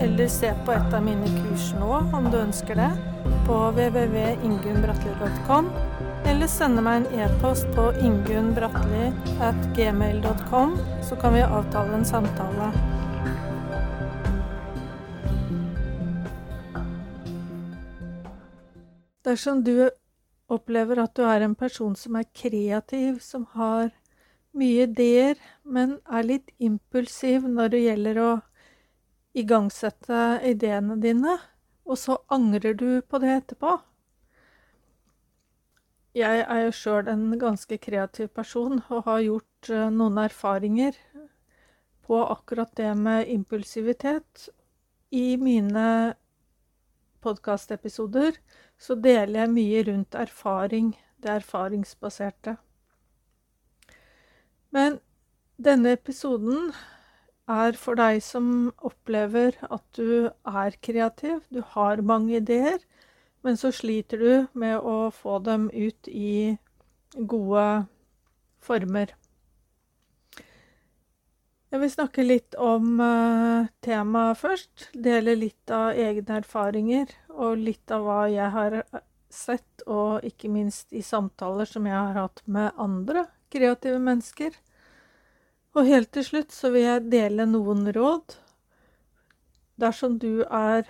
eller se på et av mine kurs nå, om du ønsker det, på www.ingunnbratli.com, eller sende meg en e-post på ingunnbratli.gmail.com, så kan vi avtale en samtale. Dersom du opplever at du er en person som er kreativ, som har mye ideer, men er litt impulsiv når det gjelder å igangsette ideene dine, og så angrer du på det etterpå. Jeg er jo sjøl en ganske kreativ person og har gjort eh, noen erfaringer på akkurat det med impulsivitet. I mine podkastepisoder så deler jeg mye rundt erfaring, det erfaringsbaserte. Men denne episoden er for deg som opplever at du er kreativ, du har mange ideer, men så sliter du med å få dem ut i gode former. Jeg vil snakke litt om uh, temaet først. Dele litt av egne erfaringer og litt av hva jeg har sett, og ikke minst i samtaler som jeg har hatt med andre kreative mennesker. Og helt til slutt så vil jeg dele noen råd dersom du er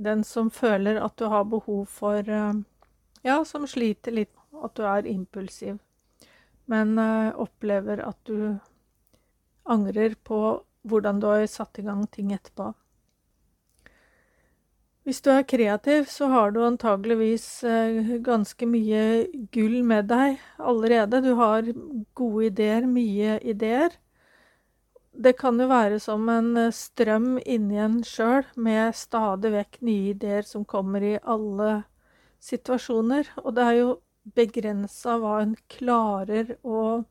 den som føler at du har behov for eh, Ja, som sliter litt, at du er impulsiv, men uh, opplever at du angrer på hvordan du har satt i gang ting etterpå. Hvis du er kreativ, så har du antageligvis eh, ganske mye gull med deg allerede. Du har gode ideer, mye ideer. Det kan jo være som en eh, strøm inni en sjøl, med stadig vekk nye ideer som kommer i alle situasjoner. Og det er jo begrensa hva en klarer å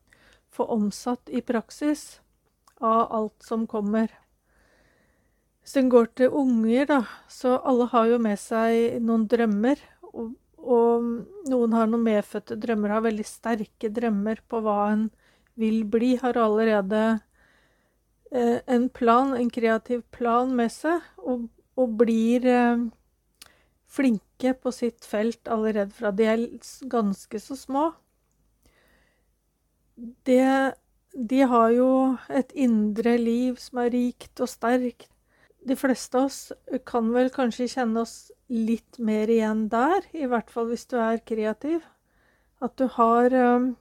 få omsatt i praksis av alt som kommer. Hvis en går til unger, da, så alle har jo med seg noen drømmer. Og, og noen har noen medfødte drømmer, har veldig sterke drømmer på hva en vil bli. Har allerede eh, en plan, en kreativ plan med seg, og, og blir eh, flinke på sitt felt allerede fra de er ganske så små. Det, de har jo et indre liv som er rikt og sterkt de fleste av oss kan vel kanskje kjenne oss litt mer igjen der, i hvert fall hvis du er kreativ. At du har um,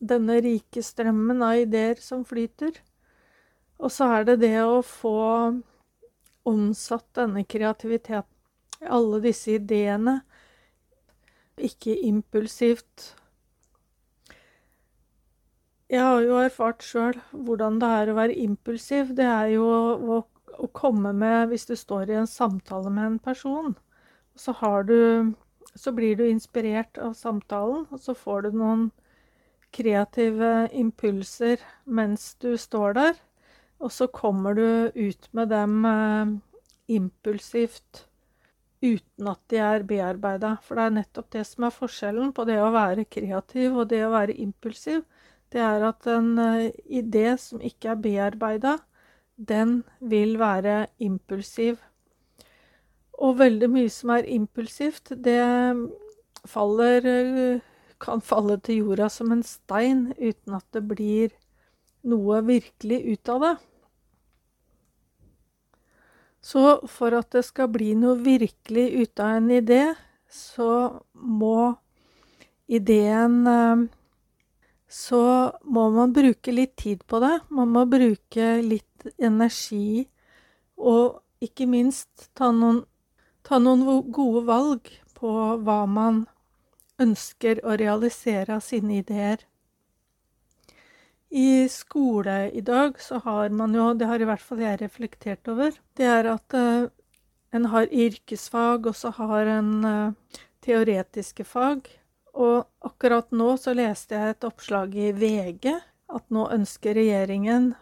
denne rike strømmen av ideer som flyter. Og så er det det å få omsatt denne kreativiteten, alle disse ideene, ikke impulsivt. Jeg har jo erfart sjøl hvordan det er å være impulsiv. Det er jo å å komme med Hvis du står i en samtale med en person, så, du, så blir du inspirert av samtalen, og så får du noen kreative impulser mens du står der, og så kommer du ut med dem eh, impulsivt uten at de er bearbeida. For det er nettopp det som er forskjellen på det å være kreativ og det å være impulsiv. Det er at en uh, idé som ikke er bearbeida, den vil være impulsiv. Og veldig mye som er impulsivt, det faller kan falle til jorda som en stein uten at det blir noe virkelig ut av det. Så for at det skal bli noe virkelig ut av en idé, så må ideen Så må man bruke litt tid på det. Man må bruke litt energi, og ikke minst ta noen, ta noen gode valg på hva man ønsker å realisere av sine ideer. I skole i dag så har man jo, det har i hvert fall jeg reflektert over, det er at uh, en har yrkesfag, og så har en uh, teoretiske fag. Og akkurat nå så leste jeg et oppslag i VG at nå ønsker regjeringen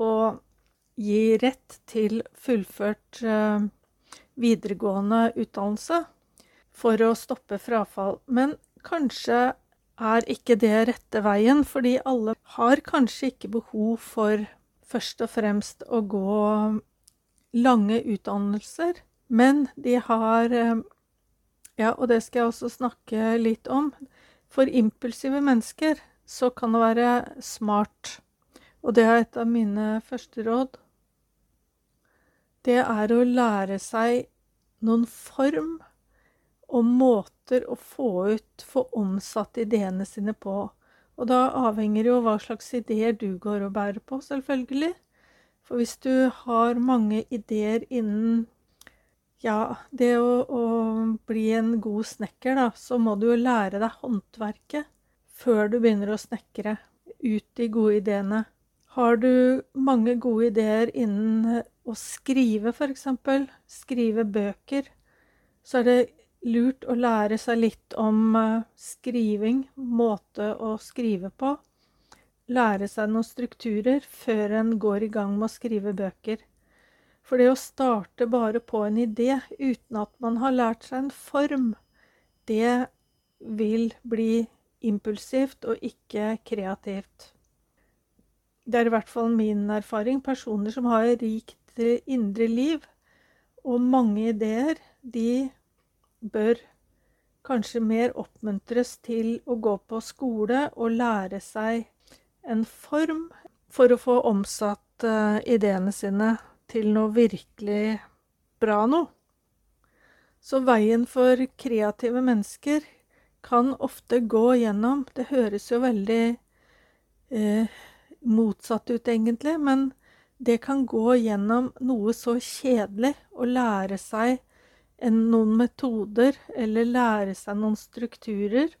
å gi rett til fullført uh, videregående utdannelse for å stoppe frafall. Men kanskje er ikke det rette veien, fordi alle har kanskje ikke behov for først og fremst å gå lange utdannelser, men de har eh, Ja, og det skal jeg også snakke litt om. For impulsive mennesker så kan det være smart, og det er et av mine første råd. Det er å lære seg noen form og måter å få ut, få omsatt ideene sine på. Og da avhenger jo hva slags ideer du går og bærer på, selvfølgelig. For hvis du har mange ideer innen ja, det å, å, bli en god snekker, da, så må du jo lære deg håndverket før du begynner å snekre ut de gode ideene. Har du mange gode ideer innen å skrive, f.eks., skrive bøker, så er det lurt å lære seg litt om eh, skriving, måte å skrive på. Lære seg noen strukturer før en går i gang med å skrive bøker. For det å starte bare på en idé uten at man har lært seg en form, det vil bli impulsivt og ikke kreativt. Det er i hvert fall min erfaring. Personer som har rikt indre liv og mange ideer, de bør kanskje mer oppmuntres til å gå på skole og lære seg en form for å få omsatt uh, ideene sine til noe virkelig bra noe. Så veien for kreative mennesker kan ofte gå gjennom Det høres jo veldig eh, motsatt ut, egentlig, men det kan gå gjennom noe så kjedelig å lære seg noen metoder eller lære seg noen strukturer.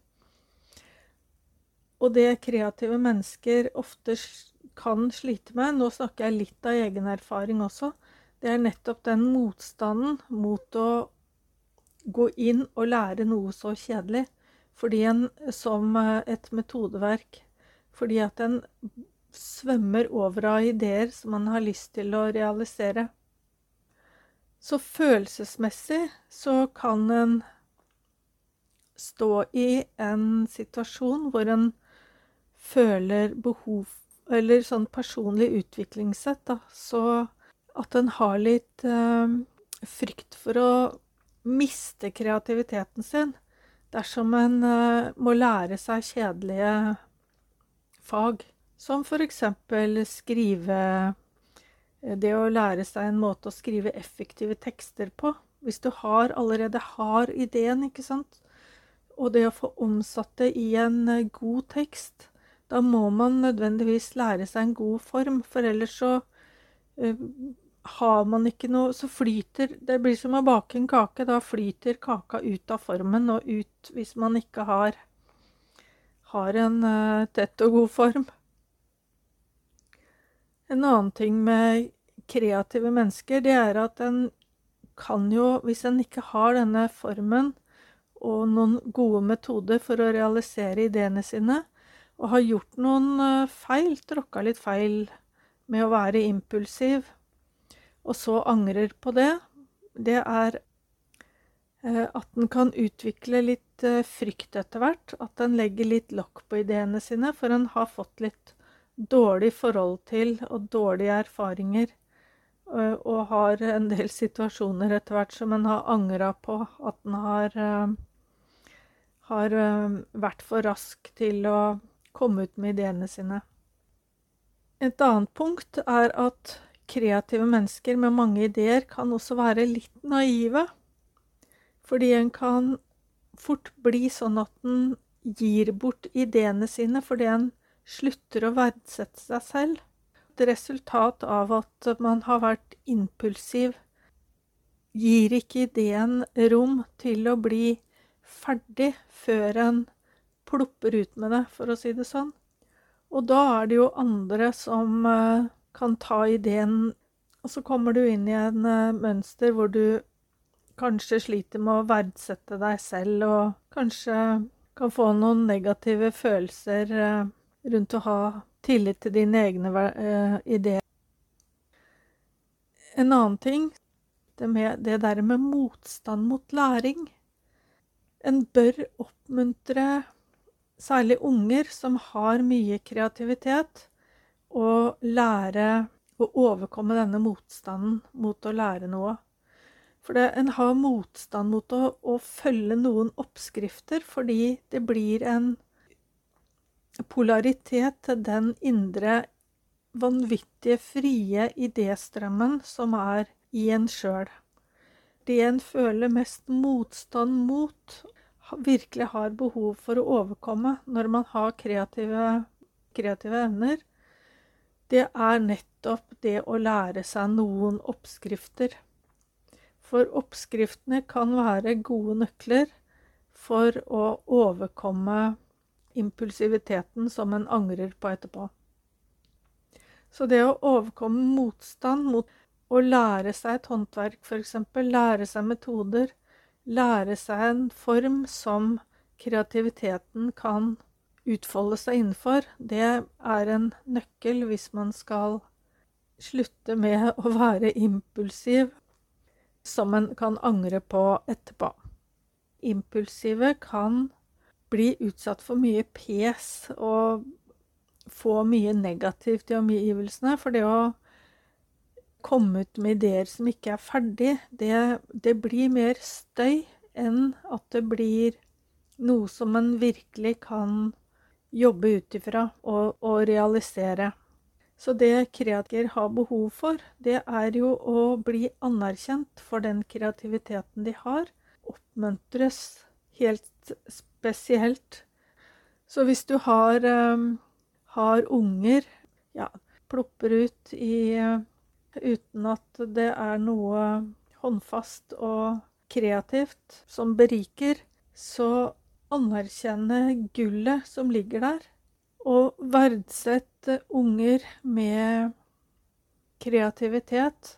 Og det kreative mennesker ofte kan slite med, nå snakker jeg litt av egen erfaring også, det er nettopp den motstanden mot å gå inn og lære noe så kjedelig fordi en, som eh, et metodeverk. Fordi at en svømmer over av ideer som man har lyst til å realisere. Så følelsesmessig så kan en stå i en situasjon hvor en føler behov Eller sånn personlig utviklingssett, da, så at en har litt eh, frykt for å miste kreativiteten sin dersom en eh, må lære seg kjedelige fag, som f.eks. skrive Eh, det å lære seg en måte å skrive effektive tekster på. Hvis du har, allerede har ideen, ikke sant, og det å få omsatt det i en eh, god tekst, da må man nødvendigvis lære seg en god form, for ellers så uh, har man ikke noe Så flyter Det blir som å bake en kake. Da flyter kaka ut av formen og ut hvis man ikke har, har en tett og god form. En annen ting med kreative mennesker, det er at en kan jo, hvis en ikke har denne formen og noen gode metoder for å realisere ideene sine, og har gjort noen eh, feil, tråkka litt feil med å være impulsiv, og så angrer på det, det er eh, at en kan utvikle litt eh, frykt etter hvert. At en legger litt lokk på ideene sine, for en har fått litt dårlig forhold til og dårlige erfaringer. Og har en del situasjoner etter hvert som en har angra på at en har, har vært for rask til å komme ut med ideene sine. Et annet punkt er at kreative mennesker med mange ideer kan også være litt naive. Fordi en kan fort bli sånn at en gir bort ideene sine fordi en slutter å verdsette seg selv. Et resultat av at man har vært impulsiv, gir ikke ideen rom til å bli ferdig før en plopper ut med det, for å si det sånn. Og da er det jo andre som uh, kan ta ideen Og så kommer du inn i en uh, mønster hvor du kanskje sliter med å verdsette deg selv, og kanskje kan få noen negative følelser eh, rundt å ha tillit til dine egne eh, ideer. En annen ting, det, med, det der med motstand mot læring. En bør oppmuntre særlig unger som har mye kreativitet, å lære å overkomme denne motstanden mot å lære noe. For det, en har motstand mot å, å, følge noen oppskrifter fordi det blir en polaritet til den indre, vanvittige, frie idéstrømmen som er i en sjøl. Det en føler mest motstand mot, virkelig har behov for å overkomme når man har kreative, kreative evner, det er nettopp det å lære seg noen oppskrifter. For oppskriftene kan være gode nøkler for å overkomme impulsiviteten som en angrer på etterpå. Så det å overkomme motstand mot å lære seg et håndverk, f.eks., lære seg metoder, lære seg en form som kreativiteten kan utfolde seg innenfor, det er en nøkkel hvis man skal slutte med å være impulsiv som en kan angre på etterpå. Impulsive kan bli utsatt for mye pes og få mye negativt i omgivelsene. For det å komme ut med ideer som ikke er ferdig, det, det blir mer støy enn at det blir noe som en virkelig kan jobbe ut ifra og, og realisere. Så det kreatikere har behov for, det er jo å bli anerkjent for den kreativiteten de har. Oppmuntres helt spesielt. Så hvis du har, um, har unger, ja, plopper ut i Uten at det er noe håndfast og kreativt som beriker, så anerkjenne gullet som ligger der og verdsette unger med kreativitet.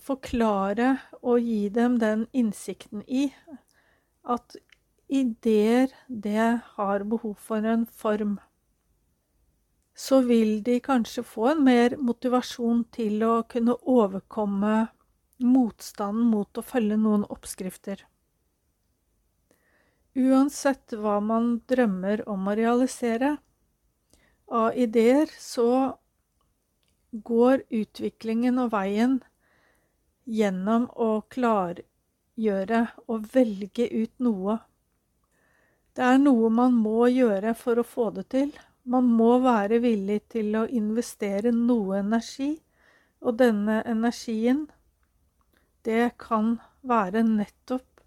Forklare og gi dem den innsikten i at ideer, det har behov for en form. Så vil de kanskje få en mer motivasjon til å kunne overkomme motstanden mot å følge noen oppskrifter. Uansett hva man drømmer om å realisere av ideer, så går utviklingen og veien gjennom å klargjøre og velge ut noe. Det er noe man må gjøre for å få det til. Man må være villig til å investere noe energi, og denne energien, det kan være nettopp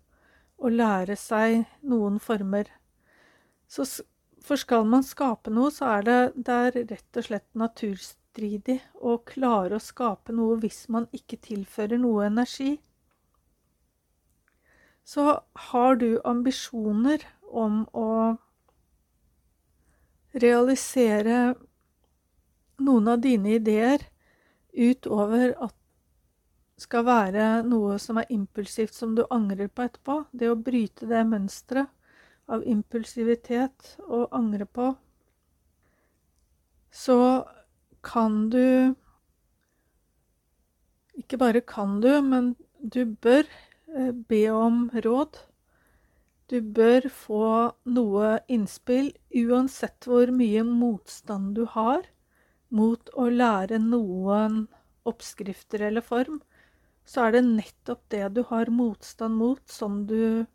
å lære seg noen former. Så for skal man skape noe, så er det, det er rett og slett naturstridig å klare å skape noe hvis man ikke tilfører noe energi. Så har du ambisjoner om å realisere noen av dine ideer utover at skal være noe som er impulsivt, som du angrer på etterpå. Det å bryte det mønsteret av impulsivitet og angre på. Så kan du Ikke bare kan du, men du bør eh, be om råd. Du bør få noe innspill, uansett hvor mye motstand du har mot å lære noen oppskrifter eller form så er det nettopp det du har motstand mot, som du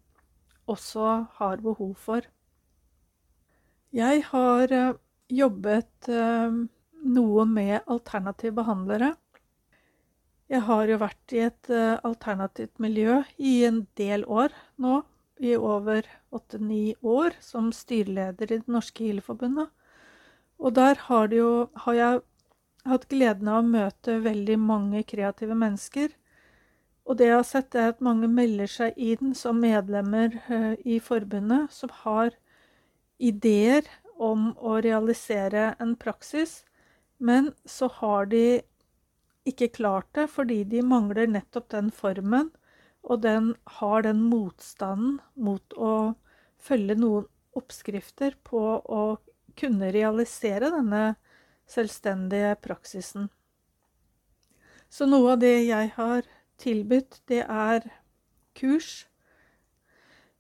også har behov for. Jeg har eh, jobbet eh, noe med alternative behandlere. Jeg har jo vært i et eh, alternativt miljø i en del år nå, i over åtte-ni år, som styreleder i Det norske Healerforbundet. Og der har, jo, har jeg hatt gleden av å møte veldig mange kreative mennesker. Og det jeg har sett, er at mange melder seg inn som medlemmer eh, i forbundet som har ideer om å realisere en praksis, men så har de ikke klart det fordi de mangler nettopp den formen og den har den motstanden mot å følge noen oppskrifter på å kunne realisere denne selvstendige praksisen. Så noe av det jeg har tilbudt, det er kurs.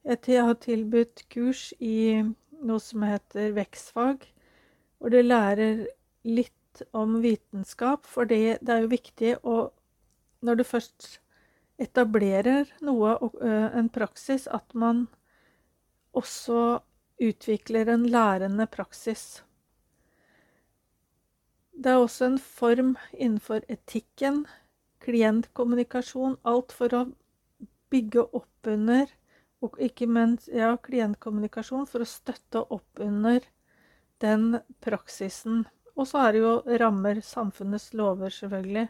Jeg har tilbudt kurs i noe som heter vekstfag, hvor du lærer litt om vitenskap, for det, er jo viktig å Når du først etablerer noe, en praksis, at man også utvikler en lærende praksis. Det er også en form innenfor etikken, klientkommunikasjon, alt for å bygge opp under og ikke minst ja, klientkommunikasjon for å støtte opp under den praksisen. Og så er det jo rammer samfunnets lover, selvfølgelig.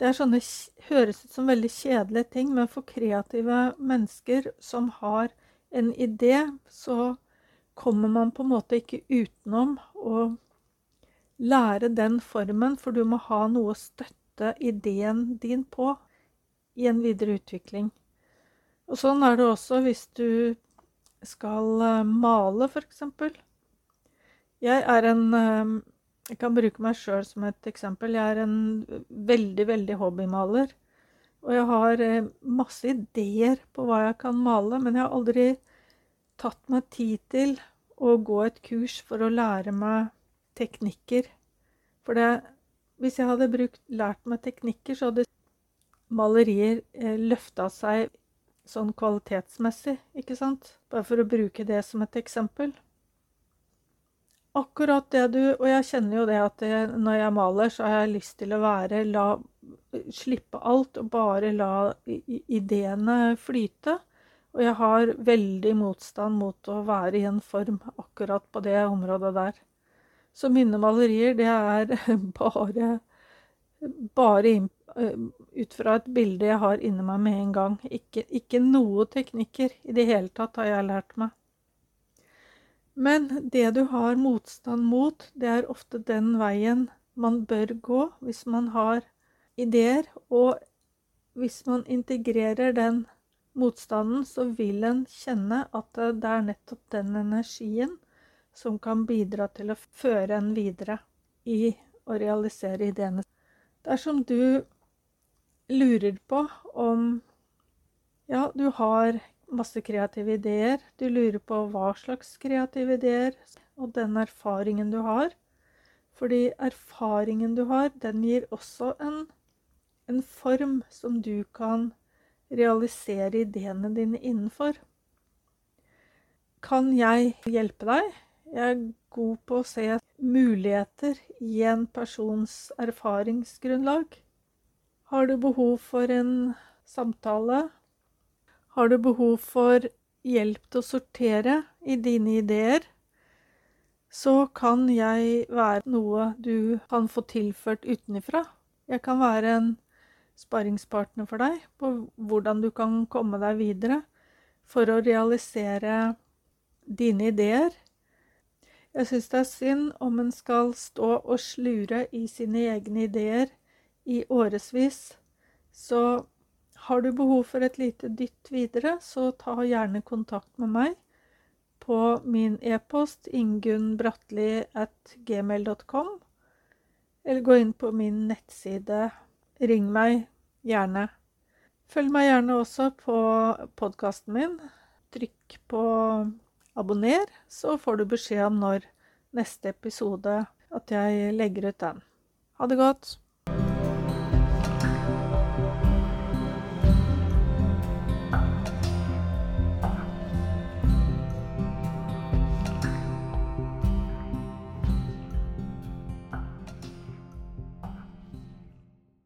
Det er sånne, høres ut som veldig kjedelige ting, men for kreative mennesker som har en idé, så kommer man på en måte ikke utenom å lære den formen, for du må ha noe å støtte ideen din på i en videre utvikling. Og sånn er det også hvis du skal eh, male, f.eks. Jeg er en eh, Jeg kan bruke meg sjøl som et eksempel. Jeg er en veldig, veldig hobbymaler. Og jeg har eh, masse ideer på hva jeg kan male, men jeg har aldri tatt meg tid til å gå et kurs for å lære meg teknikker. For det, hvis jeg hadde brukt, lært meg teknikker, så hadde malerier eh, løfta seg sånn kvalitetsmessig, ikke sant? Bare for å bruke det som et eksempel akkurat det du Og jeg kjenner jo det at når jeg maler, så har jeg lyst til å være La Slippe alt og bare la ideene flyte. Og jeg har veldig motstand mot å være i en form akkurat på det området der. Så mine malerier, det er bare Bare eh, ut fra et bilde jeg har inni meg med en gang. Ikke, ikke noe teknikker i det hele tatt har jeg lært meg. Men det du har motstand mot, det er ofte den veien man bør gå hvis man har ideer. Og hvis man integrerer den motstanden, så vil en kjenne at det er nettopp den energien som kan bidra til å føre en videre i å realisere ideene. Dersom du lurer på om ja, du har masse kreative ideer. Du lurer på hva slags kreative ideer, og den erfaringen du har. Fordi erfaringen du har, den gir også en, en form som du kan realisere ideene dine innenfor. Kan jeg hjelpe deg? Jeg er god på å se muligheter i en persons erfaringsgrunnlag. Har du behov for en samtale, har du behov for hjelp til å sortere i dine ideer, så kan jeg være noe du kan få tilført utenifra. Jeg kan være en sparringspartner for deg på hvordan du kan komme deg videre for å realisere dine ideer. Jeg syns det er synd om en skal stå og slure i sine egne ideer i årevis. Så har du behov for et lite dytt videre, så ta gjerne kontakt med meg på min e-post ingunnbratli.gmail.com, eller gå inn på min nettside. Ring meg gjerne. Følg meg gjerne også på podkasten min. Trykk på abonner, så får du beskjed om når neste episode at jeg legger ut den. Ha det godt.